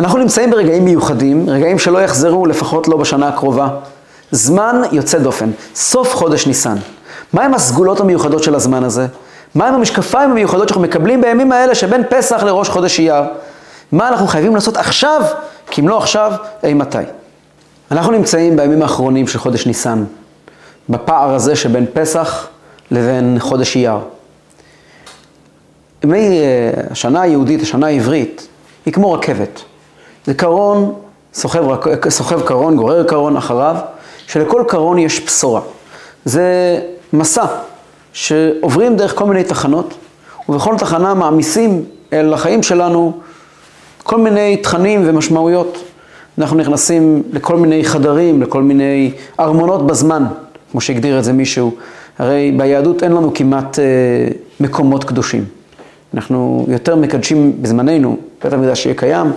אנחנו נמצאים ברגעים מיוחדים, רגעים שלא יחזרו לפחות לא בשנה הקרובה. זמן יוצא דופן, סוף חודש ניסן. מהם הסגולות המיוחדות של הזמן הזה? מהם המשקפיים המיוחדות שאנחנו מקבלים בימים האלה שבין פסח לראש חודש אייר? מה אנחנו חייבים לעשות עכשיו, כי אם לא עכשיו, אי מתי? אנחנו נמצאים בימים האחרונים של חודש ניסן, בפער הזה שבין פסח לבין חודש אייר. ימי אה, השנה היהודית, השנה העברית, היא כמו רכבת. זה קרון, סוחב, סוחב קרון, גורר קרון אחריו, שלכל קרון יש בשורה. זה מסע שעוברים דרך כל מיני תחנות, ובכל תחנה מעמיסים אל החיים שלנו כל מיני תכנים ומשמעויות. אנחנו נכנסים לכל מיני חדרים, לכל מיני ארמונות בזמן, כמו שהגדיר את זה מישהו. הרי ביהדות אין לנו כמעט אה, מקומות קדושים. אנחנו יותר מקדשים בזמננו, בית המקדש שיהיה קיים,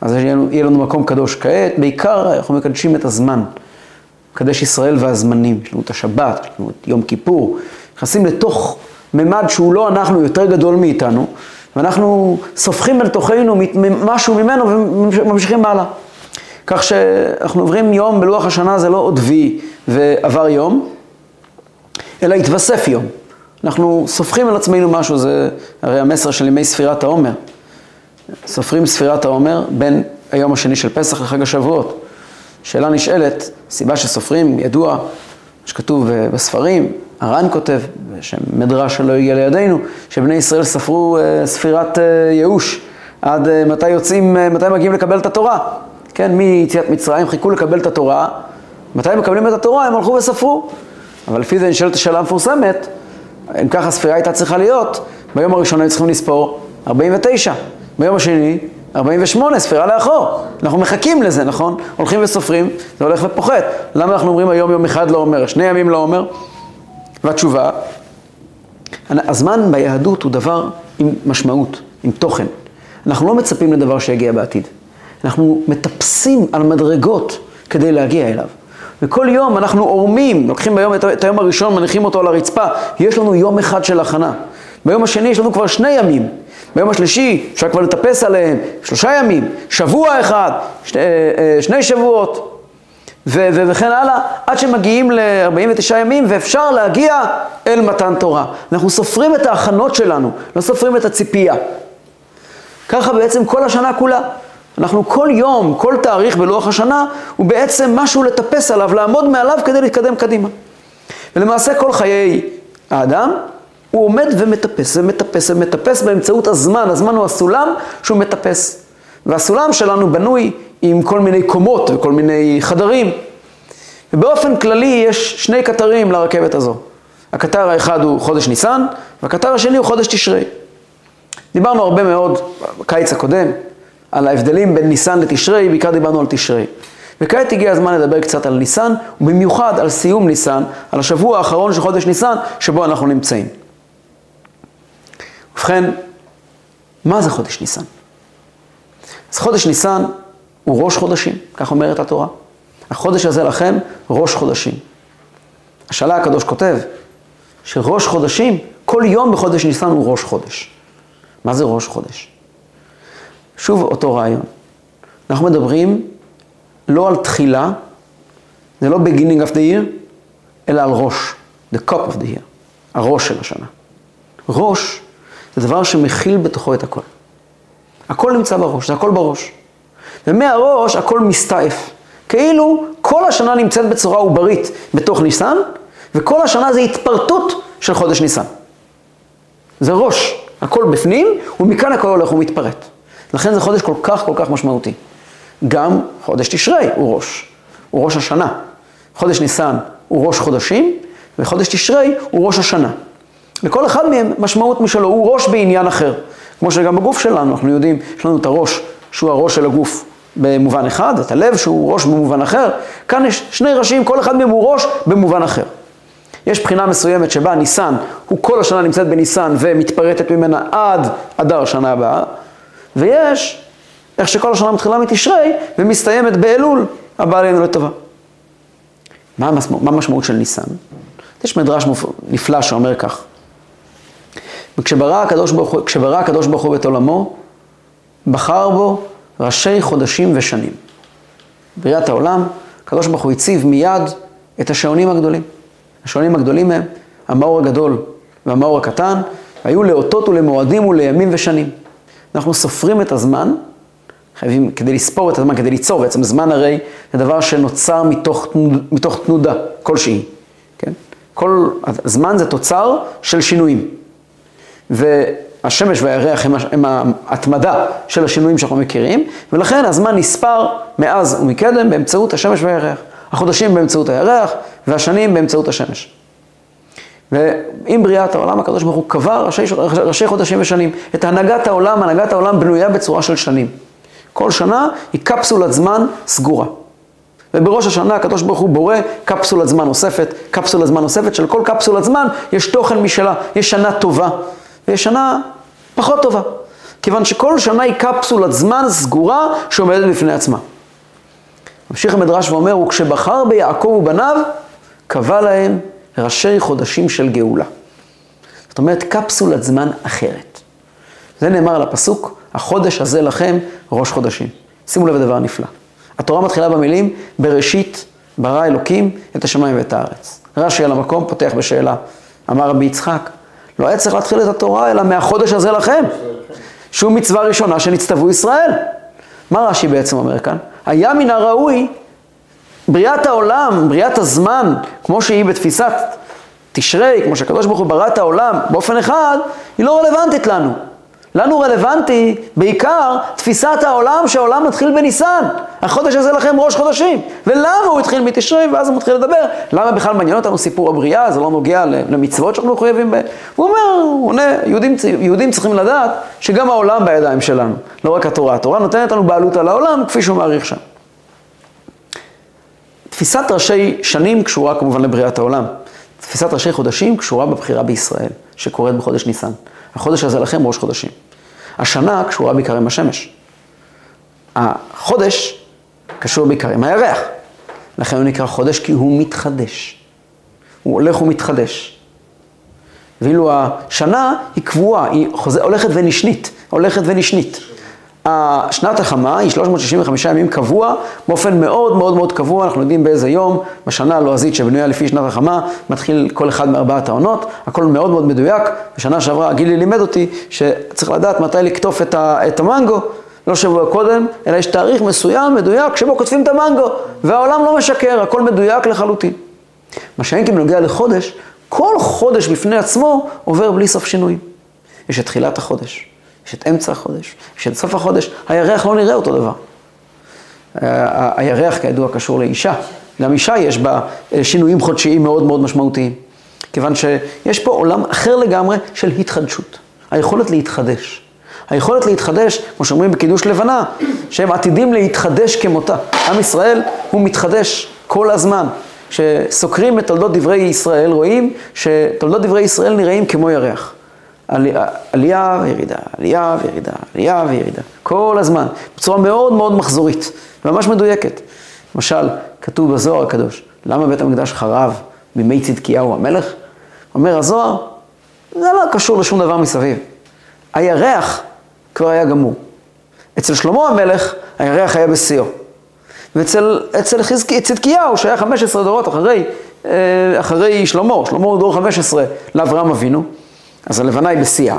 אז יהיה לנו, מקום קדוש כעת, בעיקר אנחנו מקדשים את הזמן. מקדש ישראל והזמנים, יש לנו את השבת, יש לנו את יום כיפור, נכנסים לתוך ממד שהוא לא אנחנו, יותר גדול מאיתנו, ואנחנו סופחים אל תוכנו משהו ממנו וממשיכים הלאה. כך שאנחנו עוברים יום בלוח השנה, זה לא עוד וי ועבר יום, אלא התווסף יום. אנחנו סופחים על עצמנו משהו, זה הרי המסר של ימי ספירת העומר. סופרים ספירת העומר בין היום השני של פסח לחג השבועות. שאלה נשאלת, סיבה שסופרים, ידוע, שכתוב בספרים, הר"ן כותב, בשם מדרש שלא הגיע לידינו, שבני ישראל ספרו אה, ספירת אה, ייאוש עד אה, מתי יוצאים, מתי מגיעים לקבל את התורה. כן, מיציאת מצרים חיכו לקבל את התורה, מתי הם מקבלים את התורה? הם הלכו וספרו. אבל לפי זה נשאלת השאלה המפורסמת, אם ככה הספירה הייתה צריכה להיות, ביום הראשון היו צריכים לספור 49, ביום השני 48, ספירה לאחור. אנחנו מחכים לזה, נכון? הולכים וסופרים, זה הולך ופוחת. למה אנחנו אומרים היום יום אחד לא אומר, שני ימים לא אומר? והתשובה, הזמן ביהדות הוא דבר עם משמעות, עם תוכן. אנחנו לא מצפים לדבר שיגיע בעתיד. אנחנו מטפסים על מדרגות כדי להגיע אליו. וכל יום אנחנו עורמים, לוקחים ביום את היום הראשון, מניחים אותו על הרצפה, יש לנו יום אחד של הכנה. ביום השני יש לנו כבר שני ימים. ביום השלישי אפשר כבר לטפס עליהם, שלושה ימים, שבוע אחד, שני, אה, שני שבועות. ו- ו- וכן הלאה, עד שמגיעים ל-49 ימים ואפשר להגיע אל מתן תורה. אנחנו סופרים את ההכנות שלנו, לא סופרים את הציפייה. ככה בעצם כל השנה כולה. אנחנו כל יום, כל תאריך בלוח השנה, הוא בעצם משהו לטפס עליו, לעמוד מעליו כדי להתקדם קדימה. ולמעשה כל חיי האדם, הוא עומד ומטפס ומטפס ומטפס באמצעות הזמן, הזמן הוא הסולם שהוא מטפס. והסולם שלנו בנוי עם כל מיני קומות וכל מיני חדרים. ובאופן כללי יש שני קטרים לרכבת הזו. הקטר האחד הוא חודש ניסן, והקטר השני הוא חודש תשרי. דיברנו הרבה מאוד בקיץ הקודם על ההבדלים בין ניסן לתשרי, בעיקר דיברנו על תשרי. וכעת הגיע הזמן לדבר קצת על ניסן, ובמיוחד על סיום ניסן, על השבוע האחרון של חודש ניסן, שבו אנחנו נמצאים. ובכן, מה זה חודש ניסן? אז חודש ניסן הוא ראש חודשים, כך אומרת התורה. החודש הזה לכם ראש חודשים. השאלה הקדוש כותב שראש חודשים, כל יום בחודש ניסן הוא ראש חודש. מה זה ראש חודש? שוב אותו רעיון. אנחנו מדברים לא על תחילה, זה לא beginning of the year, אלא על ראש, the cup of the year, הראש של השנה. ראש זה דבר שמכיל בתוכו את הכל. הכל נמצא בראש, זה הכל בראש. ומהראש הכל מסתעף. כאילו כל השנה נמצאת בצורה עוברית בתוך ניסן, וכל השנה זה התפרטות של חודש ניסן. זה ראש, הכל בפנים, ומכאן הכל הולך ומתפרט. לכן זה חודש כל כך כל כך משמעותי. גם חודש תשרי הוא ראש, הוא ראש השנה. חודש ניסן הוא ראש חודשים, וחודש תשרי הוא ראש השנה. לכל אחד מהם משמעות משלו, הוא ראש בעניין אחר. כמו שגם בגוף שלנו, אנחנו יודעים, יש לנו את הראש, שהוא הראש של הגוף במובן אחד, את הלב שהוא ראש במובן אחר. כאן יש שני ראשים, כל אחד מהם הוא ראש במובן אחר. יש בחינה מסוימת שבה ניסן, הוא כל השנה נמצאת בניסן ומתפרטת ממנה עד אדר שנה הבאה, ויש איך שכל השנה מתחילה מתשרי ומסתיימת באלול הבא עלינו לטובה. מה המשמעות של ניסן? יש מדרש נפלא שאומר כך, וכשברא הקדוש ברוך הוא, כשברא הקדוש ברוך הוא את עולמו, בחר בו ראשי חודשים ושנים. בריאת העולם, הקדוש ברוך הוא הציב מיד את השעונים הגדולים. השעונים הגדולים הם המאור הגדול והמאור הקטן, היו לאותות ולמועדים ולימים ושנים. אנחנו סופרים את הזמן, חייבים, כדי לספור את הזמן, כדי ליצור, בעצם זמן הרי זה דבר שנוצר מתוך, מתוך תנודה כלשהי, כן? כל הזמן זה תוצר של שינויים. והשמש והירח הם, ההתמדה של השינויים שאנחנו מכירים, ולכן הזמן נספר מאז ומקדם באמצעות השמש והירח. החודשים באמצעות הירח, והשנים באמצעות השמש. ועם בריאת העולם הקדוש ברוך הוא קבע ראשי, ראשי חודשים ושנים. את הנהגת העולם, הנהגת העולם בנויה בצורה של שנים. כל שנה היא קפסולת זמן סגורה. ובראש השנה הקדוש ברוך הוא בורא קפסולת זמן נוספת, קפסולת זמן נוספת, של כל קפסולת זמן יש תוכן משלה, יש שנה טובה ויש שנה פחות טובה. כיוון שכל שנה היא קפסולת זמן סגורה שעומדת בפני עצמה. ממשיך המדרש ואומר, וכשבחר ביעקב ובניו, קבע להם ראשי חודשים של גאולה. זאת אומרת, קפסולת זמן אחרת. זה נאמר על הפסוק, החודש הזה לכם ראש חודשים. שימו לב לדבר נפלא. התורה מתחילה במילים, בראשית ברא אלוקים את השמיים ואת הארץ. רש"י על המקום פותח בשאלה, אמר רבי יצחק, לא היה צריך להתחיל את התורה אלא מהחודש הזה לכם, שהוא מצווה ראשונה שנצטוו ישראל. מה רש"י בעצם אומר כאן? היה מן הראוי בריאת העולם, בריאת הזמן, כמו שהיא בתפיסת תשרי, כמו שהקדוש ברוך הוא ברא את העולם באופן אחד, היא לא רלוונטית לנו. לנו רלוונטי בעיקר תפיסת העולם שהעולם מתחיל בניסן. החודש הזה לכם ראש חודשים. ולמה הוא התחיל מתשרי, ואז הוא מתחיל לדבר. למה בכלל מעניין אותנו סיפור הבריאה, זה לא נוגע למצוות שאנחנו מחויבים בהן. הוא אומר, הוא עונה, יהודים, יהודים צריכים לדעת שגם העולם בידיים שלנו, לא רק התורה. התורה נותנת לנו בעלות על העולם, כפי שהוא מעריך שם. תפיסת ראשי שנים קשורה כמובן לבריאת העולם. תפיסת ראשי חודשים קשורה בבחירה בישראל, שקורית בחודש ניסן. החודש הזה לכם ראש חודשים. השנה קשורה בעיקר עם השמש. החודש קשור בעיקר עם הירח. לכן הוא נקרא חודש כי הוא מתחדש. הוא הולך ומתחדש. ואילו השנה היא קבועה, היא חוזר, הולכת ונשנית, הולכת ונשנית. שנת החמה היא 365 ימים קבוע, באופן מאוד מאוד מאוד קבוע, אנחנו יודעים באיזה יום, בשנה הלועזית שבנויה לפי שנת החמה, מתחיל כל אחד מארבעת העונות, הכל מאוד מאוד מדויק. בשנה שעברה גילי לימד אותי שצריך לדעת מתי לקטוף את, ה, את המנגו, לא שבוע קודם, אלא יש תאריך מסוים, מדויק, שבו כותבים את המנגו, והעולם לא משקר, הכל מדויק לחלוטין. מה שאין כי בנוגע לחודש, כל חודש בפני עצמו עובר בלי סוף שינויים. יש את תחילת החודש. יש את אמצע החודש, יש את סוף החודש, הירח לא נראה אותו דבר. הירח כידוע קשור לאישה, גם אישה יש בה אה, שינויים חודשיים מאוד מאוד משמעותיים. כיוון שיש פה עולם אחר לגמרי של התחדשות, היכולת להתחדש. היכולת להתחדש, כמו שאומרים בקידוש לבנה, שהם עתידים להתחדש כמותה. עם ישראל הוא מתחדש כל הזמן. כשסוקרים את תולדות דברי ישראל, רואים שתולדות דברי ישראל נראים כמו ירח. עלייה וירידה, עלייה וירידה, עלייה וירידה, כל הזמן, בצורה מאוד מאוד מחזורית, ממש מדויקת. למשל, כתוב בזוהר הקדוש, למה בית המקדש חרב בימי צדקיהו המלך? אומר הזוהר, זה לא קשור לשום דבר מסביב. הירח כבר היה גמור. אצל שלמה המלך, הירח היה בשיאו. ואצל אצל חזקי, צדקיהו, שהיה 15 דורות אחרי, אה, אחרי שלמה, שלמה הוא דור 15 לאברהם אבינו, אז הלבנה היא בשיאה,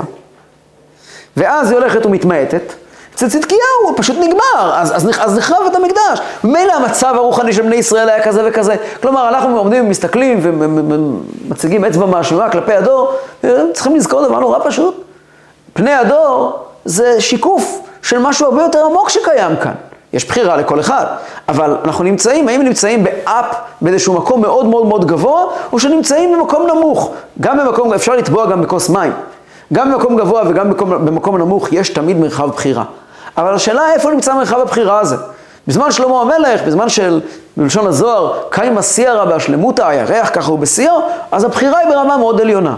ואז היא הולכת ומתמעטת. אצל צדקיהו הוא פשוט נגמר, אז, אז, אז נחרב את המקדש. מילא המצב הרוחני של בני ישראל היה כזה וכזה. כלומר, אנחנו עומדים ומסתכלים ומציגים אצבע מאשימה כלפי הדור, צריכים לזכור דבר נורא פשוט. פני הדור זה שיקוף של משהו הרבה יותר עמוק שקיים כאן. יש בחירה לכל אחד, אבל אנחנו נמצאים, האם נמצאים באפ, באיזשהו מקום מאוד מאוד מאוד גבוה, או שנמצאים במקום נמוך. גם במקום, אפשר לטבוע גם בכוס מים. גם במקום גבוה וגם במקום, במקום נמוך יש תמיד מרחב בחירה. אבל השאלה איפה נמצא מרחב הבחירה הזה. בזמן שלמה המלך, בזמן של, בלשון הזוהר, קיימא סיירא בהשלמותא, הירח ככה הוא בשיאו, אז הבחירה היא ברמה מאוד עליונה.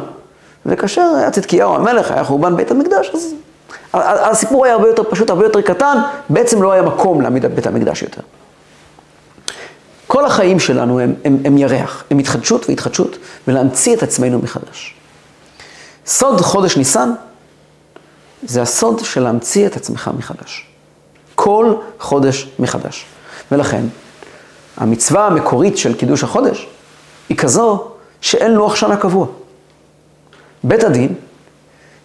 וכאשר היה צדקיהו המלך, היה חורבן בית המקדש, אז הסיפור היה הרבה יותר פשוט, הרבה יותר קטן, בעצם לא היה מקום להעמיד את בית המקדש יותר. כל החיים שלנו הם, הם, הם ירח, הם התחדשות והתחדשות, ולהמציא את עצמנו מחדש. סוד חודש ניסן זה הסוד של להמציא את עצמך מחדש. כל חודש מחדש. ולכן, המצווה המקורית של קידוש החודש היא כזו שאין לוח שנה קבוע. בית הדין,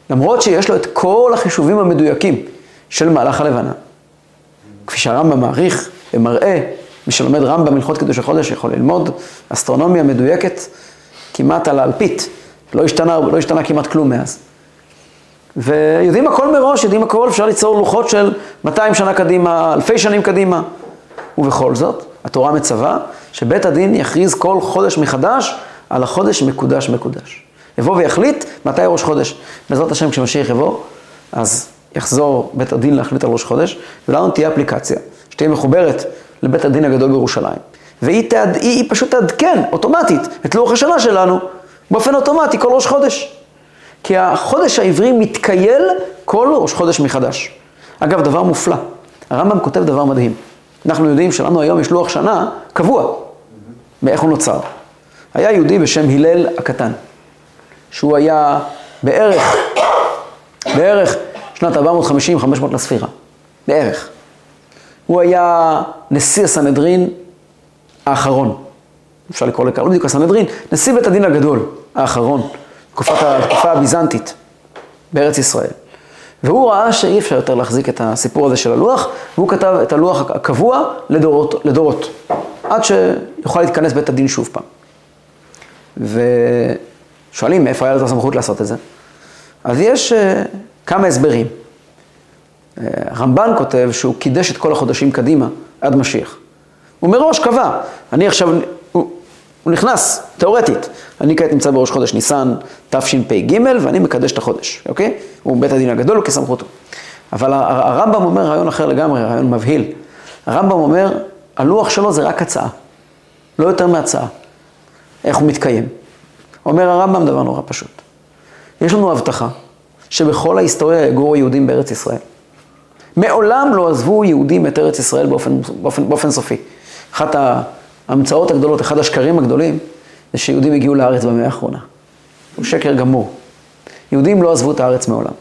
למרות שיש לו את כל החישובים המדויקים של מהלך הלבנה, כפי שהרמב"ם מעריך ומראה, מי שלומד רמב"ם הלכות קידוש החודש יכול ללמוד אסטרונומיה מדויקת כמעט על האלפית, לא השתנה, לא השתנה כמעט כלום מאז. ויודעים הכל מראש, יודעים הכל, אפשר ליצור לוחות של 200 שנה קדימה, אלפי שנים קדימה. ובכל זאת, התורה מצווה שבית הדין יכריז כל חודש מחדש על החודש מקודש מקודש. יבוא ויחליט מתי ראש חודש. בעזרת השם כשמשיח יבוא, אז יחזור בית הדין להחליט על ראש חודש, ולנו תהיה אפליקציה שתהיה מחוברת לבית הדין הגדול בירושלים. והיא תעד, היא, היא פשוט תעדכן אוטומטית את לוח השנה שלנו באופן אוטומטי כל ראש חודש. כי החודש העברי מתקייל כל ראש חודש מחדש. אגב, דבר מופלא, הרמב"ם כותב דבר מדהים. אנחנו יודעים שלנו היום יש לוח שנה קבוע. מאיך הוא נוצר? היה יהודי בשם הלל הקטן, שהוא היה בערך, בערך שנת 450-500 לספירה, בערך. הוא היה נשיא הסנהדרין האחרון, אפשר לקרוא לכך, לא בדיוק הסנהדרין, נשיא בית הדין הגדול האחרון, תקופת התקופה הביזנטית בארץ ישראל. והוא ראה שאי אפשר יותר להחזיק את הסיפור הזה של הלוח, והוא כתב את הלוח הקבוע לדורות, לדורות עד שיוכל להתכנס בית הדין שוב פעם. ושואלים מאיפה היה לו את הסמכות לעשות את זה. אז יש uh, כמה הסברים. Uh, רמב"ן כותב שהוא קידש את כל החודשים קדימה עד משיח. הוא מראש קבע, אני עכשיו, הוא, הוא נכנס, תאורטית, אני כעת נמצא בראש חודש ניסן תשפ"ג ואני מקדש את החודש, אוקיי? הוא בית הדין הגדול כסמכותו. אבל הרמב"ם אומר רעיון אחר לגמרי, רעיון מבהיל. הרמב"ם אומר, הלוח שלו זה רק הצעה, לא יותר מהצעה. איך הוא מתקיים? אומר הרמב"ם דבר נורא פשוט. יש לנו הבטחה שבכל ההיסטוריה יגורו יהודים בארץ ישראל. מעולם לא עזבו יהודים את ארץ ישראל באופן, באופן, באופן סופי. אחת ההמצאות הגדולות, אחד השקרים הגדולים, זה שיהודים הגיעו לארץ במאה האחרונה. הוא שקר גמור. יהודים לא עזבו את הארץ מעולם.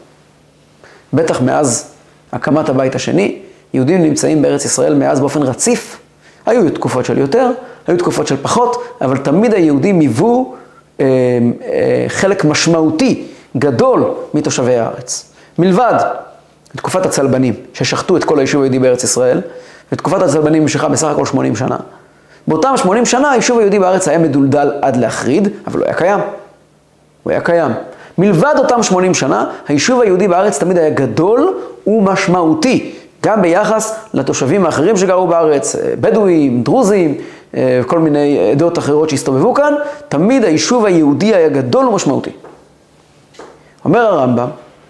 בטח מאז הקמת הבית השני, יהודים נמצאים בארץ ישראל מאז באופן רציף. היו תקופות של יותר, היו תקופות של פחות, אבל תמיד היהודים היוו חלק משמעותי, גדול, מתושבי הארץ. מלבד תקופת הצלבנים, ששחטו את כל היישוב היהודי בארץ ישראל, ותקופת הצלבנים נמשכה בסך הכל 80 שנה. באותם 80 שנה היישוב היהודי בארץ היה מדולדל עד להחריד, אבל הוא היה קיים. הוא היה קיים. מלבד אותם 80 שנה, היישוב היהודי בארץ תמיד היה גדול ומשמעותי, גם ביחס לתושבים האחרים שגרו בארץ, אה, בדואים, דרוזים, אה, כל מיני עדות אחרות שהסתובבו כאן, תמיד היישוב היהודי היה גדול ומשמעותי. אומר הרמב"ם,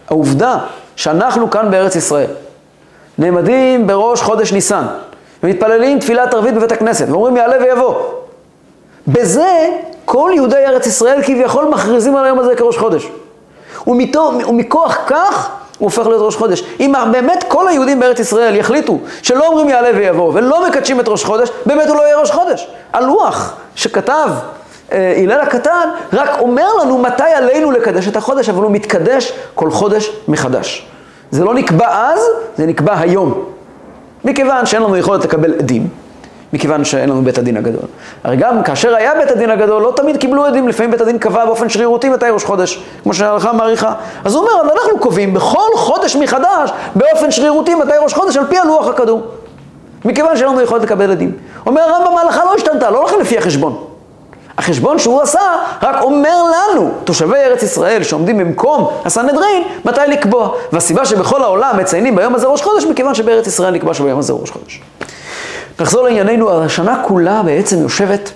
העובדה שאנחנו כאן בארץ ישראל, נעמדים בראש חודש ניסן, ומתפללים תפילת ערבית בבית הכנסת, ואומרים יעלה ויבוא. בזה כל יהודי ארץ ישראל כביכול מכריזים על היום הזה כראש חודש. ומתו, ומכוח כך הוא הופך להיות ראש חודש. אם באמת כל היהודים בארץ ישראל יחליטו שלא אומרים יעלה ויבוא ולא מקדשים את ראש חודש, באמת הוא לא יהיה ראש חודש. הלוח שכתב אה, הלל הקטן רק אומר לנו מתי עלינו לקדש את החודש, אבל הוא מתקדש כל חודש מחדש. זה לא נקבע אז, זה נקבע היום. מכיוון שאין לנו יכולת לקבל עדים, מכיוון שאין לנו בית הדין הגדול. הרי גם כאשר היה בית הדין הגדול, לא תמיד קיבלו עדים, לפעמים בית הדין קבע באופן שרירותי מתי ראש חודש, כמו שההלכה מעריכה. אז הוא אומר, אז אנחנו קובעים בכל חודש מחדש, באופן שרירותי מתי ראש חודש, על פי הלוח הקדום. מכיוון שאין לנו יכולת לקבל עדים. אומר הרמב"ם, ההלכה לא השתנתה, לא הולכים לפי החשבון. החשבון שהוא עשה רק אומר לנו, תושבי ארץ ישראל שעומדים במקום הסנהדרין, מתי לקבוע. והסיבה שבכל העולם מציינים ביום הזה ראש חודש, מכיוון שבארץ ישראל נקבע שביום הזה ראש חודש. נחזור לענייננו, השנה כולה בעצם יושבת,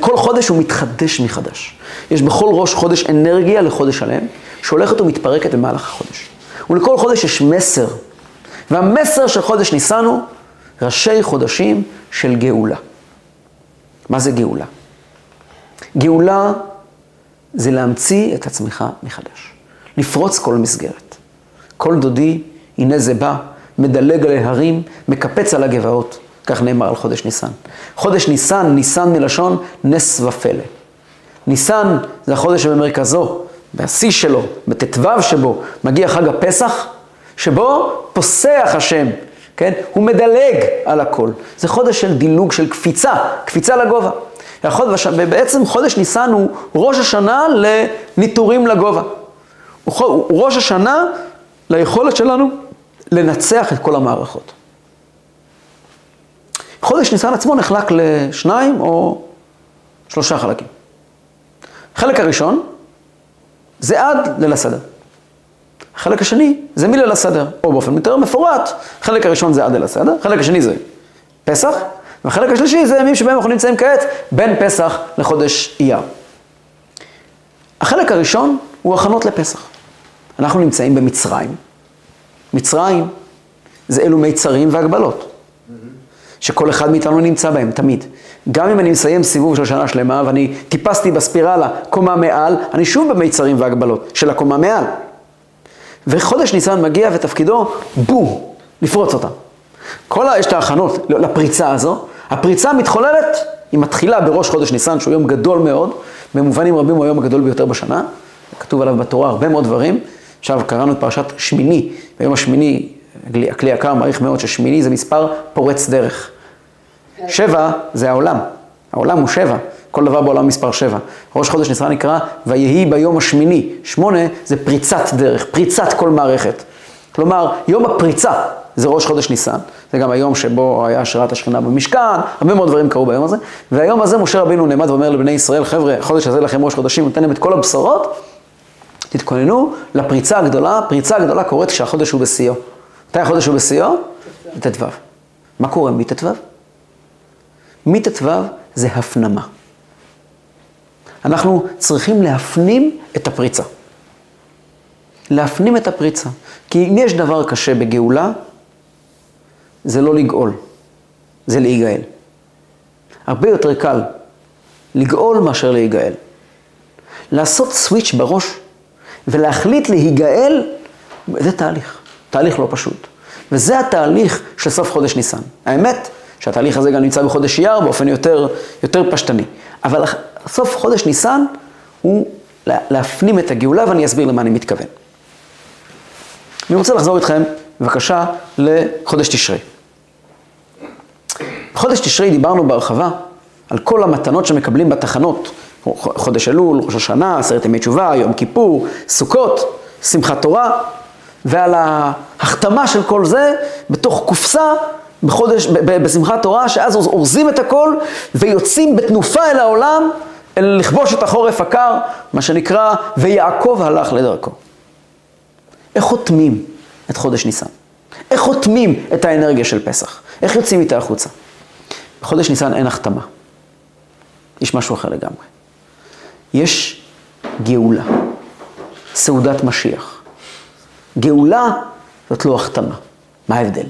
כל חודש הוא מתחדש מחדש. יש בכל ראש חודש אנרגיה לחודש שלם, שהולכת ומתפרקת במהלך החודש. ולכל חודש יש מסר, והמסר של חודש ניסן הוא ראשי חודשים של גאולה. מה זה גאולה? גאולה זה להמציא את עצמך מחדש, לפרוץ כל מסגרת. כל דודי, הנה זה בא, מדלג על ההרים, מקפץ על הגבעות. כך נאמר על חודש ניסן. חודש ניסן, ניסן מלשון נס ופלא. ניסן זה החודש שבמרכזו, בשיא שלו, בט"ו שבו, מגיע חג הפסח, שבו פוסח השם, כן? הוא מדלג על הכל. זה חודש של דילוג, של קפיצה, קפיצה לגובה. ובעצם חודש ניסן הוא ראש השנה לניטורים לגובה. הוא ראש השנה ליכולת שלנו לנצח את כל המערכות. חודש ניסן עצמו נחלק לשניים או שלושה חלקים. החלק הראשון זה עד ליל הסדר. החלק השני זה מליל הסדר, או באופן יותר מפורט, החלק הראשון זה עד ליל הסדר, החלק השני זה פסח, והחלק השלישי זה ימים שבהם אנחנו נמצאים כעת בין פסח לחודש אייר. החלק הראשון הוא הכנות לפסח. אנחנו נמצאים במצרים. מצרים זה אלו מיצרים והגבלות, שכל אחד מאיתנו נמצא בהם, תמיד. גם אם אני מסיים סיבוב של שנה שלמה ואני טיפסתי בספירלה קומה מעל, אני שוב במיצרים והגבלות של הקומה מעל. וחודש ניסן מגיע ותפקידו, בום, לפרוץ אותה. כל ה... יש את ההכנות לפריצה הזו, הפריצה מתחוללת, היא מתחילה בראש חודש ניסן, שהוא יום גדול מאוד, במובנים רבים הוא היום הגדול ביותר בשנה, כתוב עליו בתורה הרבה מאוד דברים. עכשיו קראנו את פרשת שמיני, ביום השמיני, הכלי יקר מעריך מאוד ששמיני זה מספר פורץ דרך. שבע זה העולם, העולם הוא שבע, כל דבר בעולם מספר שבע. ראש חודש ניסן נקרא ויהי ביום השמיני, שמונה זה פריצת דרך, פריצת כל מערכת. כלומר, יום הפריצה זה ראש חודש ניסן, זה גם היום שבו היה השראת השכינה במשכן, הרבה מאוד דברים קרו ביום הזה, והיום הזה משה רבינו נעמד ואומר לבני ישראל, חבר'ה, חודש הזה לכם ראש חודשים, נותן להם את כל הבשורות, תתכוננו לפריצה הגדולה, פריצה הגדולה קורית כשהחודש הוא בשיאו. מתי החודש הוא בשיאו? בט"ו. מה קורה מט"ו? מט"ו זה הפנמה. אנחנו צריכים להפנים את הפריצה. להפנים את הפריצה. כי אם יש דבר קשה בגאולה, זה לא לגאול, זה להיגאל. הרבה יותר קל לגאול מאשר להיגאל. לעשות סוויץ' בראש ולהחליט להיגאל, זה תהליך, תהליך לא פשוט. וזה התהליך של סוף חודש ניסן. האמת שהתהליך הזה גם נמצא בחודש אייר באופן יותר, יותר פשטני. אבל סוף חודש ניסן הוא להפנים את הגאולה, ואני אסביר למה אני מתכוון. אני רוצה לחזור איתכם, בבקשה, לחודש תשרי. בחודש תשרי דיברנו בהרחבה על כל המתנות שמקבלים בתחנות, חודש אלול, ראש השנה, עשרת ימי תשובה, יום כיפור, סוכות, שמחת תורה, ועל ההחתמה של כל זה בתוך קופסה בחודש, בשמחת תורה, שאז אורזים את הכל ויוצאים בתנופה אל העולם, אל לכבוש את החורף הקר, מה שנקרא, ויעקב הלך לדרכו. איך חותמים את חודש ניסן? איך חותמים את האנרגיה של פסח? איך יוצאים איתה החוצה? בחודש ניסן אין החתמה. יש משהו אחר לגמרי. יש גאולה, סעודת משיח. גאולה זאת לא החתמה. מה ההבדל?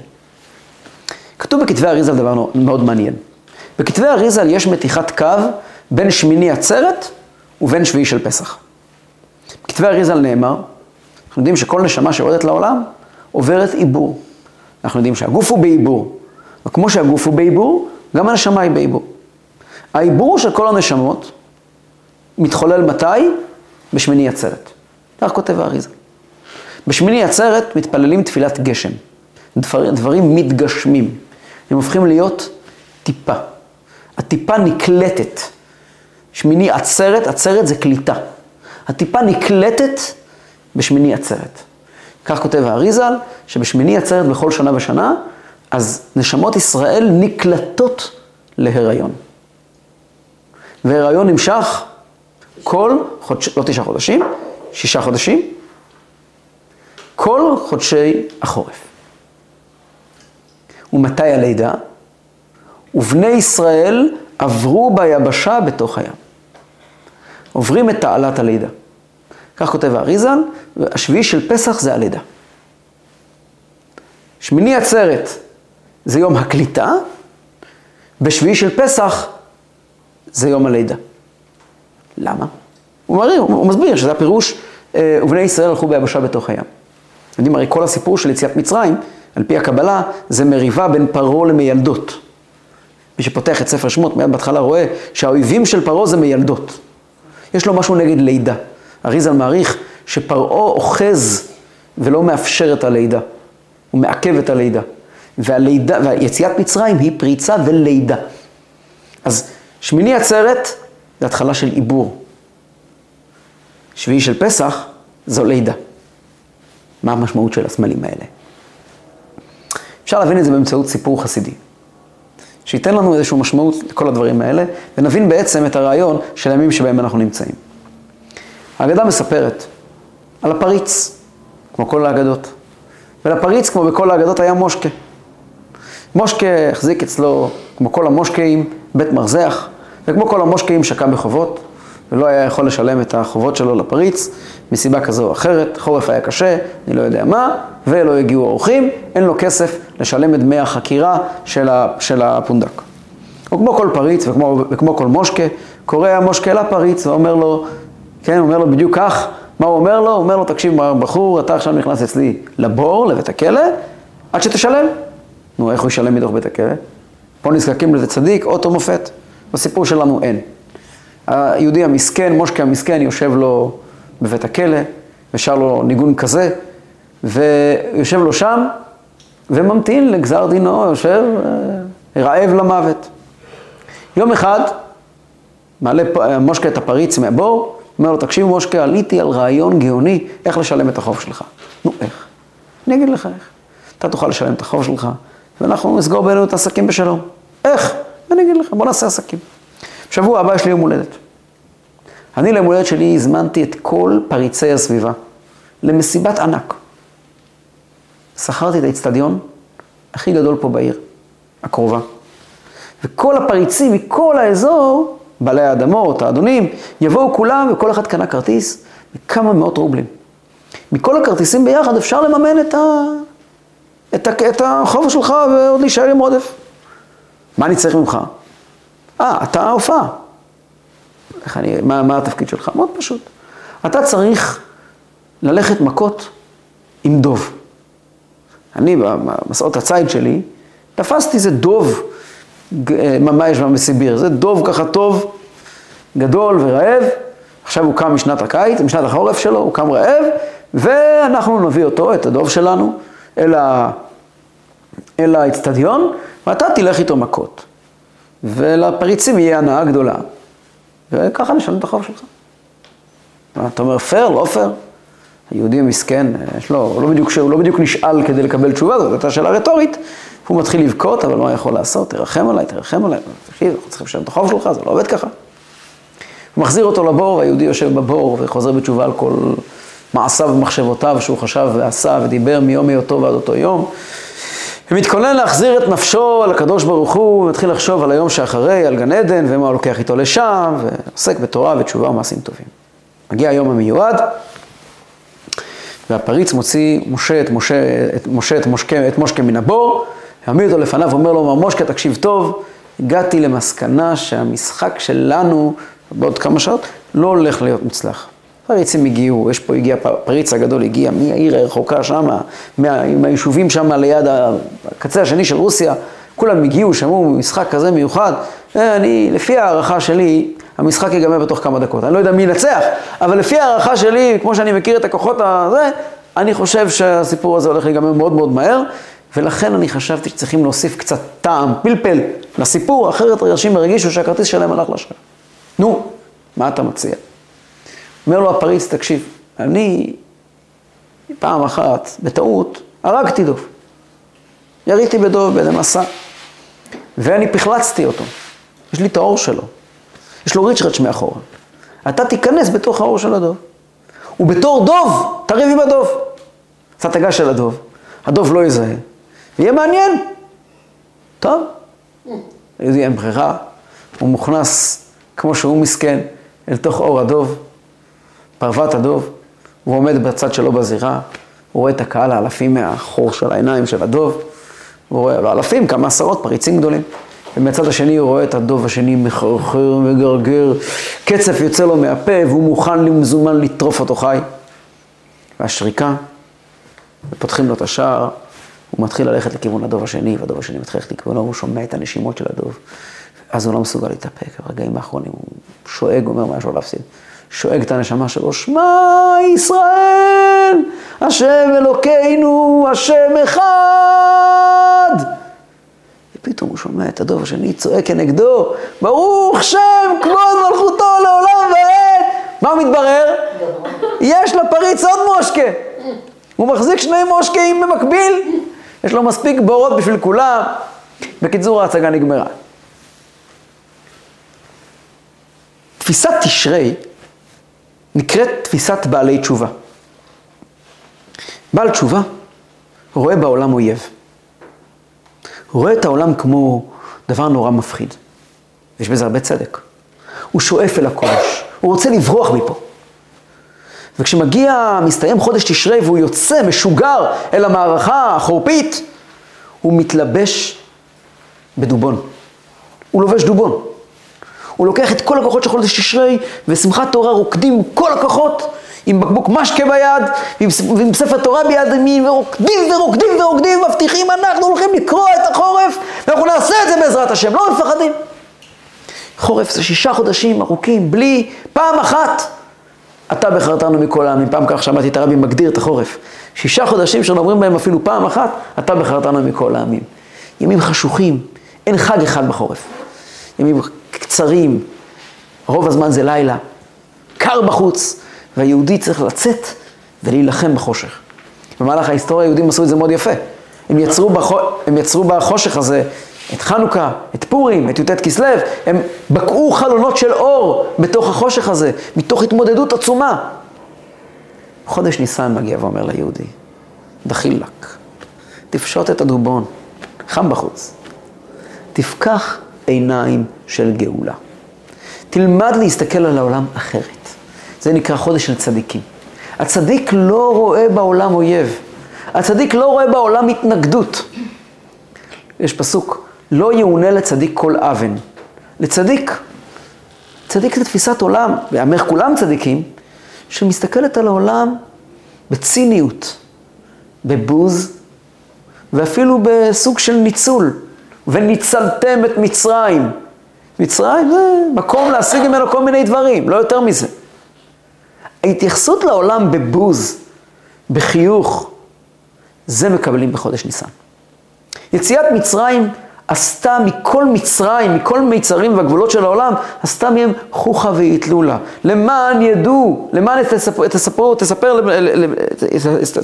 כתוב בכתבי אריזל דבר מאוד מעניין. בכתבי אריזל יש מתיחת קו בין שמיני עצרת ובין שביעי של פסח. בכתבי אריזל נאמר, אנחנו יודעים שכל נשמה שיורדת לעולם עוברת עיבור. אנחנו יודעים שהגוף הוא בעיבור, וכמו שהגוף הוא בעיבור, גם הנשמה היא בעיבור. העיבור של כל הנשמות מתחולל מתי? בשמיני עצרת. כך כותב האריזה. בשמיני עצרת מתפללים תפילת גשם. דבר, דברים מתגשמים. הם הופכים להיות טיפה. הטיפה נקלטת. שמיני עצרת, עצרת זה קליטה. הטיפה נקלטת בשמיני עצרת. כך כותב האריזל, שבשמיני עצרת בכל שנה ושנה, אז נשמות ישראל נקלטות להיריון. והיריון נמשך כל חודש, לא תשעה חודשים, שישה חודשים, כל חודשי החורף. ומתי הלידה? ובני ישראל עברו ביבשה בתוך הים. עוברים את תעלת הלידה. כך כותב האריזל, והשביעי של פסח זה הלידה. שמיני עצרת זה יום הקליטה, בשביעי של פסח זה יום הלידה. למה? הוא, מראה, הוא מסביר שזה הפירוש, אה, ובני ישראל הלכו ביבשה בתוך הים. יודעים, הרי כל הסיפור של יציאת מצרים, על פי הקבלה, זה מריבה בין פרעה למיילדות. מי שפותח את ספר שמות, מיד בהתחלה רואה שהאויבים של פרעה זה מיילדות. יש לו משהו נגד לידה. אריזל מעריך שפרעה אוחז ולא מאפשר את הלידה, הוא מעכב את הלידה. והלידה, ויציאת מצרים היא פריצה ולידה. אז שמיני עצרת זה התחלה של עיבור. שביעי של פסח זו לידה. מה המשמעות של הסמלים האלה? אפשר להבין את זה באמצעות סיפור חסידי. שייתן לנו איזושהי משמעות לכל הדברים האלה, ונבין בעצם את הרעיון של הימים שבהם אנחנו נמצאים. האגדה מספרת על הפריץ, כמו כל האגדות. ולפריץ, כמו בכל האגדות, היה מושקה. מושקה החזיק אצלו, כמו כל המושקעים, בית מרזח, וכמו כל המושקעים שקע בחובות, ולא היה יכול לשלם את החובות שלו לפריץ, מסיבה כזו או אחרת, חורף היה קשה, אני לא יודע מה, ולא הגיעו אורחים, אין לו כסף לשלם את דמי החקירה של, של הפונדק. וכמו כל פריץ וכמו, וכמו כל מושקה, קורא המושקה לפריץ ואומר לו, כן, אומר לו בדיוק כך, מה הוא אומר לו? הוא אומר לו, תקשיב בחור, אתה עכשיו נכנס אצלי לבור, לבית הכלא, עד שתשלם. נו, איך הוא ישלם מתוך בית הכלא? פה נזקקים לזה צדיק, אוטו מופת. בסיפור שלנו אין. היהודי המסכן, מושקה המסכן, יושב לו בבית הכלא, ושר לו ניגון כזה, ויושב לו שם, וממתין לגזר דינו, יושב אה, רעב למוות. יום אחד, מעלה מושקה את הפריץ מהבור, אומר לו, תקשיב מושקה, עליתי על רעיון גאוני איך לשלם את החוב שלך. נו, איך? אני אגיד לך איך. אתה תוכל לשלם את החוב שלך, ואנחנו נסגור בינינו את העסקים בשלום. איך? אני אגיד לך, בוא נעשה עסקים. שבוע הבא יש לי יום הולדת. אני ליום הולדת שלי הזמנתי את כל פריצי הסביבה למסיבת ענק. שכרתי את האצטדיון הכי גדול פה בעיר, הקרובה. וכל הפריצים מכל האזור, בעלי האדמות, האדונים, יבואו כולם וכל אחד קנה כרטיס בכמה מאות רובלים. מכל הכרטיסים ביחד אפשר לממן את, ה... את, ה... את החוב שלך ועוד להישאר עם עודף. מה אני צריך ממך? אה, אתה ההופעה. מה, מה התפקיד שלך? מאוד פשוט. אתה צריך ללכת מכות עם דוב. אני, במסעות הציד שלי, תפסתי איזה דוב, אה, מה יש בסיביר? זה דוב ככה טוב, גדול ורעב, עכשיו הוא קם משנת הקיץ, משנת החורף שלו, הוא קם רעב, ואנחנו נביא אותו, את הדוב שלנו, אל, ה... ואתה תלך איתו מכות. ולפריצים יהיה הנאה גדולה, וככה נשלם את החוב שלך. אתה אומר, פייר, לא פייר? היהודי המסכן, יש לו, הוא לא בדיוק, הוא לא בדיוק נשאל כדי לקבל תשובה, זאת הייתה שאלה רטורית. הוא מתחיל לבכות, אבל מה יכול לעשות? תרחם עליי, תרחם עליי. תקשיב, אנחנו צריכים לשלם את החוב שלך, זה לא עובד ככה. הוא מחזיר אותו לבור, והיהודי יושב בבור וחוזר בתשובה על כל מעשיו ומחשבותיו שהוא חשב ועשה ודיבר מיום היותו ועד אותו יום. ומתכונן להחזיר את נפשו על הקדוש ברוך הוא, ומתחיל לחשוב על היום שאחרי, על גן עדן, ומה הוא לוקח איתו לשם, ועוסק בתורה ותשובה ומעשים טובים. מגיע היום המיועד, והפריץ מוציא משה את משה, את משה, את מושקה, את מושקה מן הבור, העמיד אותו לפניו ואומר לו, מר מושקה, תקשיב טוב, הגעתי למסקנה שהמשחק שלנו בעוד כמה שעות לא הולך להיות מוצלח. פריצים הגיעו, יש פה, הגיע, פריץ הגדול הגיע מהעיר הרחוקה שמה, מה, מהיישובים שם ליד הקצה השני של רוסיה, כולם הגיעו, שמעו משחק כזה מיוחד, אני, לפי הערכה שלי, המשחק ייגמר בתוך כמה דקות. אני לא יודע מי ינצח, אבל לפי הערכה שלי, כמו שאני מכיר את הכוחות הזה, אני חושב שהסיפור הזה הולך להיגמר מאוד מאוד מהר, ולכן אני חשבתי שצריכים להוסיף קצת טעם, פלפל, לסיפור, אחרת אנשים הרגישו שהכרטיס שלהם הלך לשם. נו, מה אתה מציע? אומר לו הפריץ, תקשיב, אני פעם אחת, בטעות, הרגתי דוב. יריתי בדוב באיזה מסע, ואני פחלצתי אותו. יש לי את האור שלו. יש לו ריצ'רץ' מאחורה. אתה תיכנס בתוך האור של הדוב. ובתור דוב, תריב עם הדוב. אתה תגש אל הדוב, הדוב לא יזהה, ויהיה מעניין. טוב, אין ברירה, הוא מוכנס כמו שהוא מסכן אל תוך אור הדוב, פרוות הדוב, הוא עומד בצד שלו בזירה, הוא רואה את הקהל האלפים מהחור של העיניים של הדוב, הוא רואה, לא אלפים, כמה עשרות פריצים גדולים. ומצד השני הוא רואה את הדוב השני מחרחר, מגרגר, קצף יוצא לו מהפה והוא מוכן למזומן לטרוף אותו חי. והשריקה, ופותחים לו את השער, הוא מתחיל ללכת לכיוון הדוב השני, והדוב השני מתחיל ללכת לכיוונו, והוא שומע את הנשימות של הדוב. אז הוא לא מסוגל להתאפק, ברגעים האחרונים הוא שואג, אומר מה יש לו להפסיד. שואג את הנשמה שלו, שמע ישראל, השם אלוקינו, השם אחד. ופתאום הוא שומע את הדוב השני צועק כנגדו, ברוך שם כבוד מלכותו לעולם ועד. מה מתברר? יש לפריץ עוד מושקה. הוא מחזיק שני מושקעים במקביל, יש לו מספיק בורות בשביל כולם. בקיצור, ההצגה נגמרה. תפיסת תשרי נקראת תפיסת בעלי תשובה. בעל תשובה רואה בעולם אויב. הוא רואה את העולם כמו דבר נורא מפחיד. יש בזה הרבה צדק. הוא שואף אל הקודש, הוא רוצה לברוח מפה. וכשמגיע, מסתיים חודש תשרי והוא יוצא משוגר אל המערכה החורפית, הוא מתלבש בדובון. הוא לובש דובון. הוא לוקח את כל הכוחות של חודש תשרי, ושמחת תורה רוקדים כל הכוחות, עם בקבוק משקה ביד, ועם, ועם ספר תורה ביד ימין, ורוקדים ורוקדים ורוקדים, מבטיחים אנחנו הולכים לקרוא את החורף, ואנחנו נעשה את זה בעזרת השם, לא מפחדים. חורף זה שישה חודשים ארוכים, בלי פעם אחת. אתה בחרתנו מכל העמים, פעם כך שמעתי את הרבי מגדיר את החורף. שישה חודשים שלא אומרים בהם אפילו פעם אחת, אתה בחרתנו מכל העמים. ימים חשוכים, אין חג אחד בחורף. ימים קצרים, רוב הזמן זה לילה, קר בחוץ, והיהודי צריך לצאת ולהילחם בחושך. במהלך ההיסטוריה היהודים עשו את זה מאוד יפה. הם יצרו, בחו... הם יצרו בחושך הזה את חנוכה, את פורים, את י"ט כסלו, הם בקעו חלונות של אור בתוך החושך הזה, מתוך התמודדות עצומה. חודש ניסן מגיע ואומר ליהודי, דחילק, תפשוט את הדובון, חם בחוץ, תפקח עיניים של גאולה. תלמד להסתכל על העולם אחרת. זה נקרא חודש של צדיקים. הצדיק לא רואה בעולם אויב. הצדיק לא רואה בעולם התנגדות. יש פסוק, לא יאונה לצדיק כל אבן. לצדיק, צדיק זה תפיסת עולם, ויאמר כולם צדיקים, שמסתכלת על העולם בציניות, בבוז, ואפילו בסוג של ניצול. וניצלתם את מצרים. מצרים זה מקום להשיג ממנו כל מיני דברים, לא יותר מזה. ההתייחסות לעולם בבוז, בחיוך, זה מקבלים בחודש ניסן. יציאת מצרים עשתה מכל מצרים, מכל מיצרים והגבולות של העולם, עשתה מהם חוכא ואטלולא. למען ידעו, למען תספרו, תספרו, תספר,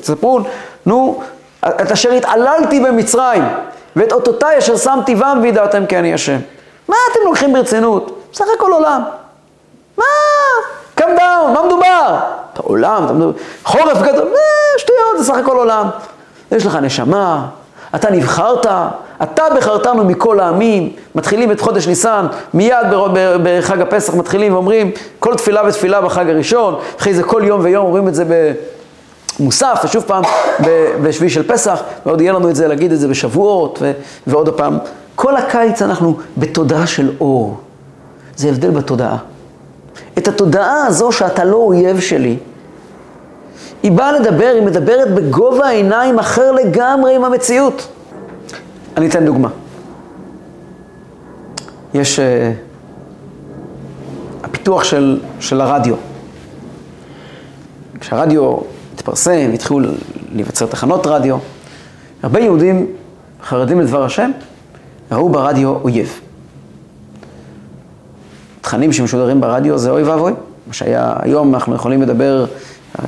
תספרו, נו, את אשר התעללתי במצרים, ואת אותותיי אשר שמתי בם וידעתם כי אני השם. מה אתם לוקחים ברצינות? בסך הכל עולם. מה? קם דאון, מה מדובר? אתה עולם, אתה מדבר, חורף גדול, אה, שטויות, זה סך הכל עולם. יש לך נשמה, אתה נבחרת, אתה בחרתנו מכל העמים, מתחילים את חודש ניסן, מיד בחג הפסח מתחילים ואומרים כל תפילה ותפילה בחג הראשון, אחרי זה כל יום ויום אומרים את זה במוסף, ושוב פעם בשביעי של פסח, ועוד יהיה לנו את זה להגיד את זה בשבועות, ו- ועוד פעם. כל הקיץ אנחנו בתודעה של אור. זה הבדל בתודעה. את התודעה הזו שאתה לא אויב שלי, היא באה לדבר, היא מדברת בגובה העיניים אחר לגמרי עם המציאות. אני אתן דוגמה. יש uh, הפיתוח של, של הרדיו. כשהרדיו התפרסם, התחילו להיווצר תחנות רדיו, הרבה יהודים חרדים לדבר השם, ראו ברדיו אויב. תכנים שמשודרים ברדיו זה אוי ואבוי. מה שהיה, היום אנחנו יכולים לדבר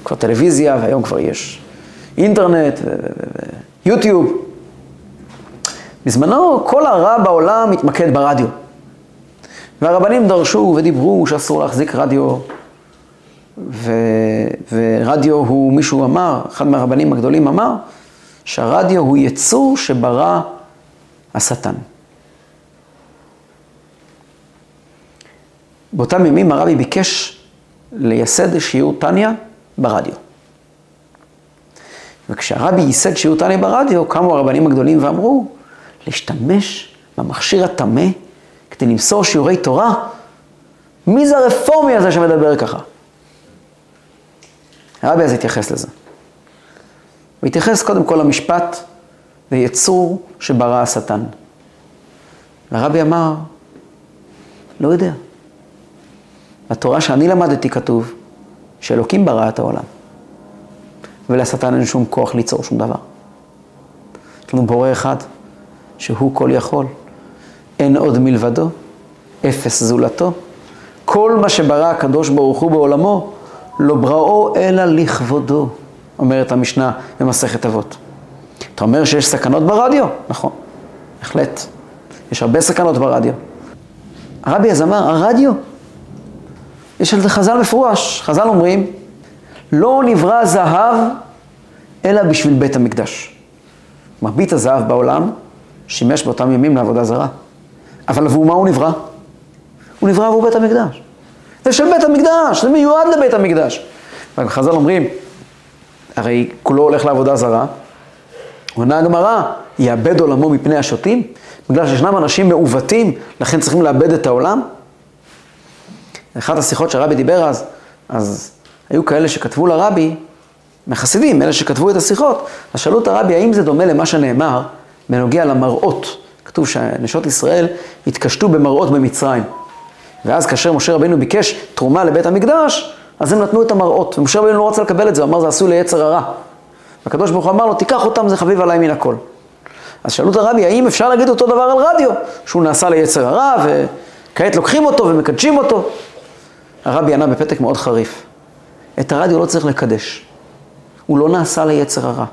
כבר טלוויזיה, והיום כבר יש אינטרנט ויוטיוב. בזמנו כל הרע בעולם התמקד ברדיו. והרבנים דרשו ודיברו שאסור להחזיק רדיו, ו... ורדיו הוא, מישהו אמר, אחד מהרבנים הגדולים אמר, שהרדיו הוא יצור שברא השטן. באותם ימים הרבי ביקש לייסד שיעור טניה ברדיו. וכשהרבי ייסד שיעור טניה ברדיו, קמו הרבנים הגדולים ואמרו, להשתמש במכשיר הטמא כדי למסור שיעורי תורה, מי זה הרפורמי הזה שמדבר ככה? הרבי אז התייחס לזה. הוא התייחס קודם כל למשפט, ויצור שברא השטן. והרבי אמר, לא יודע. בתורה שאני למדתי כתוב שאלוקים ברא את העולם, ולשטן אין שום כוח ליצור שום דבר. יש לנו בורא אחד, שהוא כל יכול. אין עוד מלבדו, אפס זולתו. כל מה שברא הקדוש ברוך הוא בעולמו, לא בראו אלא לכבודו, אומרת המשנה במסכת אבות. אתה אומר שיש סכנות ברדיו? נכון, בהחלט. יש הרבה סכנות ברדיו. הרבי אז אמר, הרדיו, יש על זה חז"ל מפורש. חז"ל אומרים, לא נברא זהב אלא בשביל בית המקדש. מרבית הזהב בעולם שימש באותם ימים לעבודה זרה. אבל עבור מה הוא נברא? הוא נברא עבור בית המקדש. זה של בית המקדש, זה מיועד לבית המקדש. וחז"ל אומרים, הרי כולו הולך לעבודה זרה, עונה הגמרא, יאבד עולמו מפני השוטים? בגלל שישנם אנשים מעוותים, לכן צריכים לאבד את העולם? אחת השיחות שהרבי דיבר אז, אז היו כאלה שכתבו לרבי, מחסידים, אלה שכתבו את השיחות, אז שאלו את הרבי, האם זה דומה למה שנאמר בנוגע למראות? כתוב שנשות ישראל התקשטו במראות במצרים. ואז כאשר משה רבינו ביקש תרומה לבית המקדש, אז הם נתנו את המראות. ומשה רבינו לא רצה לקבל את זה, הוא אמר זה עשוי ליצר הרע. והקדוש ברוך הוא אמר לו, תיקח אותם, זה חביב עליי מן הכל. אז שאלו את הרבי, האם אפשר להגיד אותו דבר על רדיו, שהוא נעשה ליצר הרע, וכעת לוקחים אותו ומקדשים אותו? הרבי ענה בפתק מאוד חריף, את הרדיו לא צריך לקדש. הוא לא נעשה ליצר הרע.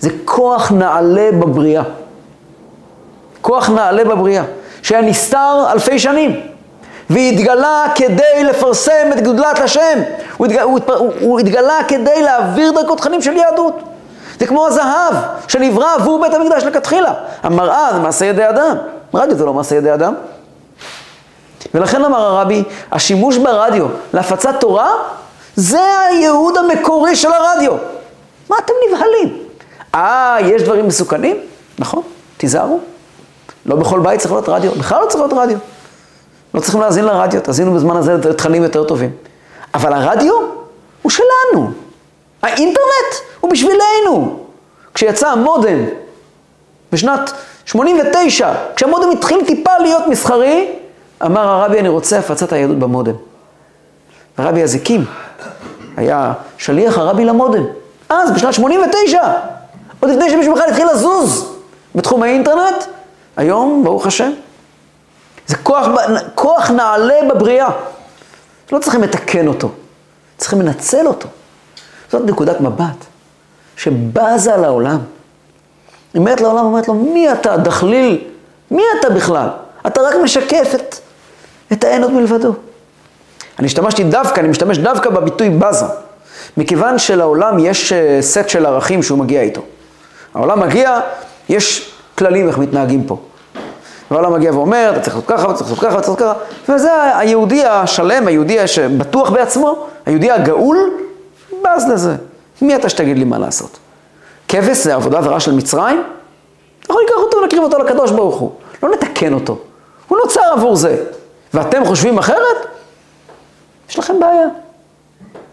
זה כוח נעלה בבריאה. כוח נעלה בבריאה, שהיה נסתר אלפי שנים, והתגלה כדי לפרסם את גדולת השם. הוא התגלה, הוא, הוא, הוא התגלה כדי להעביר דרכו תכנים של יהדות. זה כמו הזהב שנברא עבור בית המקדש לכתחילה. המראה זה מעשה ידי אדם, רדיו זה לא מעשה ידי אדם. ולכן אמר הרבי, השימוש ברדיו להפצת תורה, זה הייעוד המקורי של הרדיו. מה אתם נבהלים? אה, יש דברים מסוכנים? נכון, תיזהרו. לא בכל בית צריך להיות רדיו, בכלל לא צריך להיות רדיו. לא צריכים להאזין לרדיו, תאזינו בזמן הזה תכנים יותר טובים. אבל הרדיו הוא שלנו. האינטרנט הוא בשבילנו. כשיצא המודם בשנת 89, כשהמודם התחיל טיפה להיות מסחרי, אמר הרבי, אני רוצה הפצת היהדות במודם. הרבי אז הקים, היה שליח הרבי למודם. אז, בשנת 89, עוד לפני שמישהו בכלל התחיל לזוז בתחום האינטרנט, היום, ברוך השם, זה כוח, כוח נעלה בבריאה. לא צריכים לתקן אותו, צריכים לנצל אותו. זאת נקודת מבט שבזה לעולם. היא אומרת לעולם, אומרת לו, מי אתה, דחליל? מי אתה בכלל? אתה רק משקף את, את האין עוד מלבדו. אני השתמשתי דווקא, אני משתמש דווקא בביטוי בזה, מכיוון שלעולם יש אה, סט של ערכים שהוא מגיע איתו. העולם מגיע, יש כללים איך מתנהגים פה. והעולם מגיע ואומר, אתה צריך לעשות ככה, אתה צריך לעשות ככה, אתה צריך לעשות ככה, וזה היהודי השלם, היהודי שבטוח בעצמו, היהודי הגאול, בז לזה. מי אתה שתגיד לי מה לעשות? כבש זה עבודה זרה של מצרים? יכול לקח אותו ולהקריב אותו לקדוש ברוך הוא. לא נתקן אותו. הוא נוצר עבור זה. ואתם חושבים אחרת? יש לכם בעיה.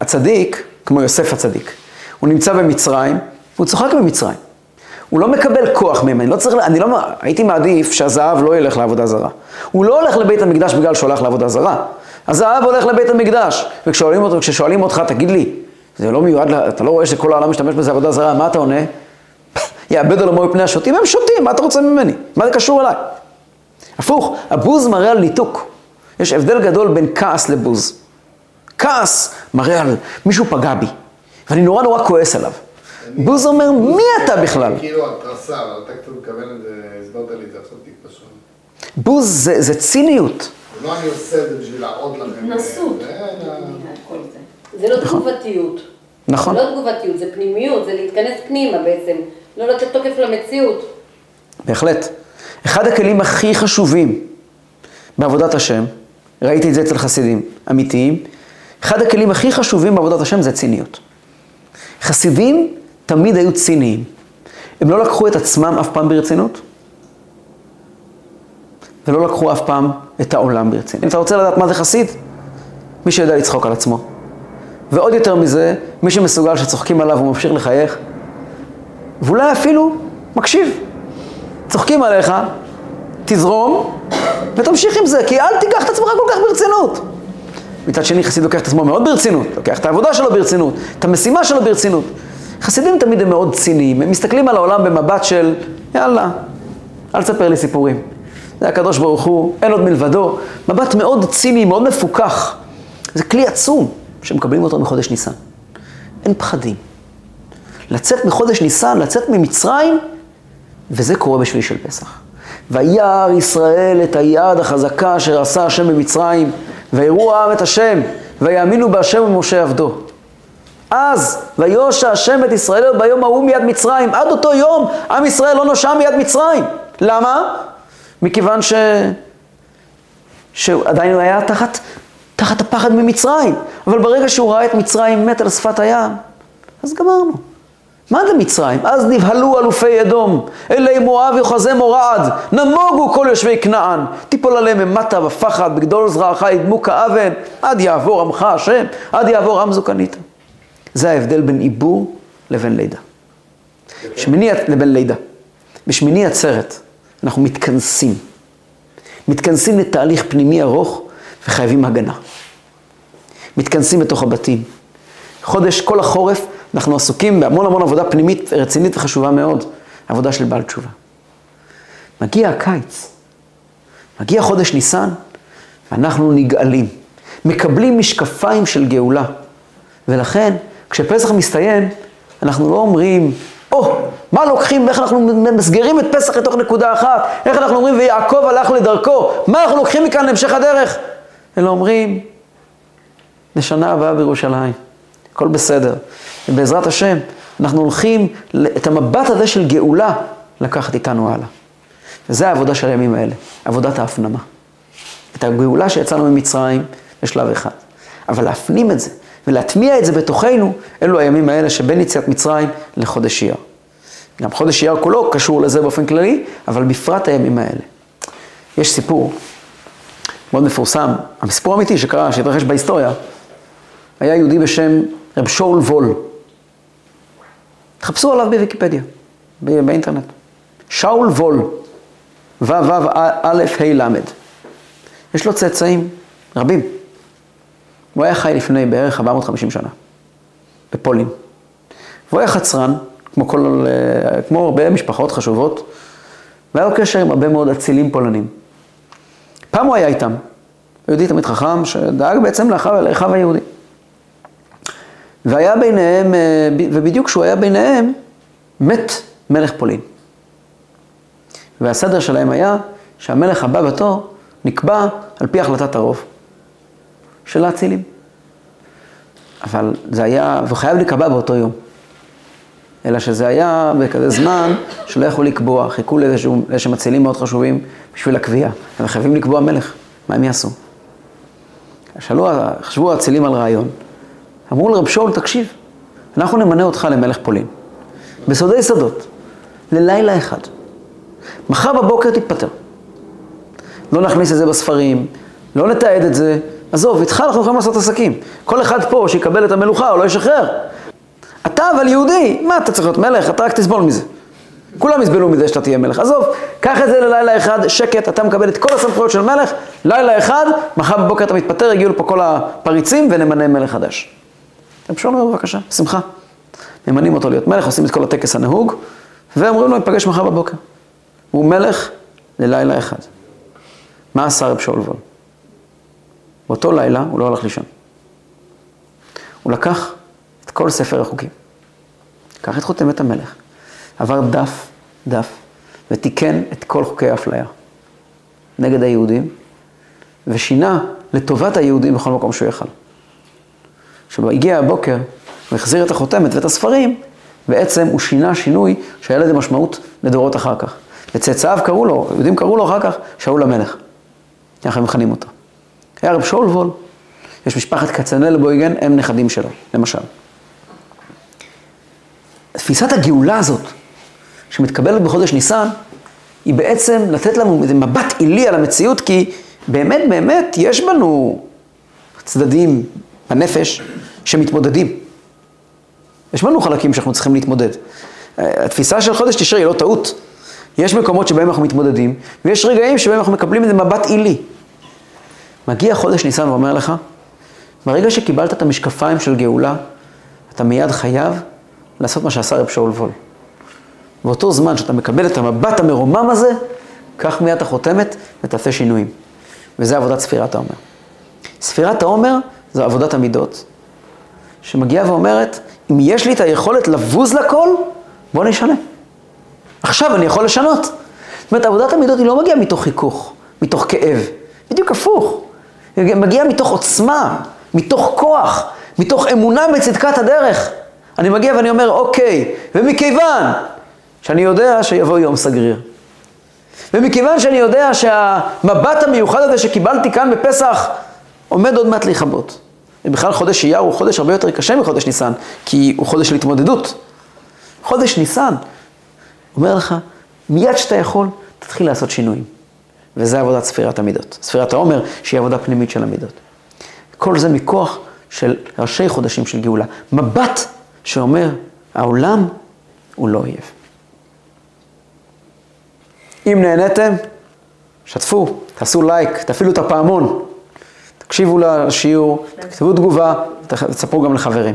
הצדיק, כמו יוסף הצדיק, הוא נמצא במצרים, והוא צוחק במצרים. הוא לא מקבל כוח מהם, אני לא צריך, אני לא, הייתי מעדיף שהזהב לא ילך לעבודה זרה. הוא לא הולך לבית המקדש בגלל שהוא הולך לעבודה זרה. הזהב הולך לבית המקדש, וכששואלים אותו, כששואלים אותך, תגיד לי, זה לא מיועד, אתה לא רואה שכל העולם משתמש בזה עבודה זרה, מה אתה עונה? יאבד עולמו מפני השוטים, הם שותים, מה אתה רוצה ממני? מה זה קשור אליי? הפוך, הבוז מראה על ניתוק. יש הבדל גדול בין כעס לבוז. כעס מראה על מישהו פגע בי, ואני נורא נורא כועס עליו. בוז אומר, מי אתה בכלל? כאילו התרסה, אבל אתה קצת מכוון את זה, הסברת לי את זה עכשיו טיפה. בוז זה ציניות. לא אני עושה את זה בשביל להראות לכם. התנסות. אה, זה לא תגובתיות. נכון. זה לא תגובתיות, זה פנימיות, זה להתכנס פנימה בעצם. לא לתת תוקף למציאות. בהחלט. אחד הכלים הכי חשובים בעבודת השם, ראיתי את זה אצל חסידים אמיתיים, אחד הכלים הכי חשובים בעבודת השם זה ציניות. חסידים תמיד היו ציניים. הם לא לקחו את עצמם אף פעם ברצינות, ולא לקחו אף פעם את העולם ברצינות. אם אתה רוצה לדעת מה זה חסיד, מי שיודע לצחוק על עצמו. ועוד יותר מזה, מי שמסוגל שצוחקים עליו וממשיך לחייך, ואולי אפילו מקשיב. צוחקים עליך, תזרום ותמשיך עם זה, כי אל תיקח את עצמך כל כך ברצינות. מצד שני, חסיד לוקח את עצמו מאוד ברצינות, לוקח את העבודה שלו ברצינות, את המשימה שלו ברצינות. חסידים תמיד הם מאוד ציניים, הם מסתכלים על העולם במבט של, יאללה, אל תספר לי סיפורים. זה הקדוש ברוך הוא, אין עוד מלבדו. מבט מאוד ציני, מאוד מפוכח. זה כלי עצום שמקבלים אותו מחודש ניסן. אין פחדים. לצאת מחודש ניסן, לצאת ממצרים, וזה קורה בשביל של פסח. וירא ישראל את היד החזקה אשר עשה השם במצרים, ויראו העם את השם, ויאמינו בהשם ומשה עבדו. אז ויושע השם את ישראל ביום ההוא מיד מצרים. עד אותו יום עם ישראל לא נושע מיד מצרים. למה? מכיוון ש... שעדיין הוא היה תחת, תחת הפחד ממצרים. אבל ברגע שהוא ראה את מצרים מת על שפת הים, אז גמרנו. מה זה מצרים? אז נבהלו אלופי אדום, אלי מואב יוחזי מורעד, נמוגו כל יושבי כנען, תיפול עליהם ממטה ופחד, בגדול זרעך ידמו כאבן, עד יעבור עמך השם, עד יעבור עם זוקנית. זה ההבדל בין עיבור לבין לידה. שמיני לבין לידה. בשמיני עצרת אנחנו מתכנסים. מתכנסים לתהליך פנימי ארוך וחייבים הגנה. מתכנסים בתוך הבתים. חודש, כל החורף, אנחנו עסוקים בהמון המון עבודה פנימית רצינית וחשובה מאוד, עבודה של בעל תשובה. מגיע הקיץ, מגיע חודש ניסן, ואנחנו נגאלים, מקבלים משקפיים של גאולה. ולכן, כשפסח מסתיים, אנחנו לא אומרים, או, oh, מה לוקחים, איך אנחנו ממסגרים את פסח לתוך נקודה אחת, איך אנחנו אומרים, ויעקב הלך לדרכו, מה אנחנו לוקחים מכאן להמשך הדרך? אלא אומרים, לשנה הבאה בירושלים, הכל בסדר. ובעזרת השם, אנחנו הולכים את המבט הזה של גאולה לקחת איתנו הלאה. וזה העבודה של הימים האלה, עבודת ההפנמה. את הגאולה שיצאנו ממצרים בשלב אחד. אבל להפנים את זה ולהטמיע את זה בתוכנו, אלו הימים האלה שבין יציאת מצרים לחודש אייר. גם חודש אייר כולו קשור לזה באופן כללי, אבל בפרט הימים האלה. יש סיפור מאוד מפורסם, הסיפור האמיתי שקרה, שהתרחש בהיסטוריה, היה יהודי בשם רב שאול וול. תחפשו עליו בוויקיפדיה, באינטרנט. שאול וול, וו א' ה' ל'. יש לו צאצאים רבים. הוא היה חי לפני בערך 450 שנה, בפולין. והוא היה חצרן, כמו, כל, כמו הרבה משפחות חשובות, והיה לו קשר עם הרבה מאוד אצילים פולנים. פעם הוא היה איתם, יהודי תמיד חכם, שדאג בעצם לאחיו היהודי. והיה ביניהם, אה, ובדיוק כשהוא היה ביניהם, מת מלך פולין. והסדר שלהם היה שהמלך הבא בתור נקבע על פי החלטת הרוב של האצילים. אבל זה היה, והוא חייב להיקבע באותו יום. אלא שזה היה בכזה זמן שלא יכלו לקבוע, חיכו לאיזשהם אצילים מאוד חשובים בשביל הקביעה. הם חייבים לקבוע מלך, מה הם יעשו? שאלו, חשבו האצילים על רעיון. אמרו לרב שאול, תקשיב, אנחנו נמנה אותך למלך פולין, בסודי סודות, ללילה אחד. מחר בבוקר תתפטר. לא נכניס את זה בספרים, לא נתעד את זה, עזוב, איתך אנחנו יכולים לעשות עסקים. כל אחד פה שיקבל את המלוכה, הוא לא ישחרר. אתה אבל יהודי, מה אתה צריך להיות מלך? אתה רק תסבול מזה. כולם יסבלו מזה שאתה תהיה מלך. עזוב, קח את זה ללילה אחד, שקט, אתה מקבל את כל הסמכויות של מלך, לילה אחד, מחר בבוקר אתה מתפטר, הגיעו לפה כל הפריצים ונמנה מלך חדש. רב שאול אומר, בבקשה, שמחה. ממנים אותו להיות מלך, עושים את כל הטקס הנהוג, ואומרים לו, ניפגש מחר בבוקר. הוא מלך ללילה אחד. מה עשה רב שאול וול? באותו לילה הוא לא הלך לישון. הוא לקח את כל ספר החוקים. לקח את חותמת המלך, עבר דף, דף, ותיקן את כל חוקי האפליה נגד היהודים, ושינה לטובת היהודים בכל מקום שהוא יכל. כשהגיע הבוקר, הוא החזיר את החותמת ואת הספרים, בעצם הוא שינה שינוי שהיה לזה משמעות לדורות אחר כך. וצאצאיו קראו לו, יהודים קראו לו אחר כך, שאול המלך. ככה הם מכנים אותו. היה רב שאול וול, יש משפחת כצנאל בויגן, הם נכדים שלו, למשל. תפיסת הגאולה הזאת, שמתקבלת בחודש ניסן, היא בעצם לתת לנו איזה מבט עילי על המציאות, כי באמת באמת יש בנו צדדים בנפש שמתמודדים. יש בנו חלקים שאנחנו צריכים להתמודד. התפיסה של חודש תשרי היא לא טעות. יש מקומות שבהם אנחנו מתמודדים, ויש רגעים שבהם אנחנו מקבלים איזה מבט עילי. מגיע חודש ניסן ואומר לך, ברגע שקיבלת את המשקפיים של גאולה, אתה מיד חייב לעשות מה שעשה רב שאול וול. באותו זמן שאתה מקבל את המבט המרומם הזה, קח מיד את החותמת ותעשה שינויים. וזה עבודת ספירת העומר. ספירת העומר זו עבודת המידות, שמגיעה ואומרת, אם יש לי את היכולת לבוז לכל, בוא נשנה. עכשיו אני יכול לשנות. זאת אומרת, עבודת המידות היא לא מגיעה מתוך חיכוך, מתוך כאב, בדיוק הפוך. היא מגיעה מתוך עוצמה, מתוך כוח, מתוך אמונה בצדקת הדרך. אני מגיע ואני אומר, אוקיי, ומכיוון שאני יודע שיבוא יום סגריר, ומכיוון שאני יודע שהמבט המיוחד הזה שקיבלתי כאן בפסח עומד עוד מעט להיכבות. ובכלל חודש אייר הוא חודש הרבה יותר קשה מחודש ניסן, כי הוא חודש של התמודדות. חודש ניסן אומר לך, מיד שאתה יכול, תתחיל לעשות שינויים. וזה עבודת ספירת המידות. ספירת העומר, שהיא עבודה פנימית של המידות. כל זה מכוח של ראשי חודשים של גאולה. מבט שאומר, העולם הוא לא אויב. אם נהניתם, שתפו, תעשו לייק, תפעילו את הפעמון, תקשיבו לשיעור, תכתבו תגובה ותספרו גם לחברים.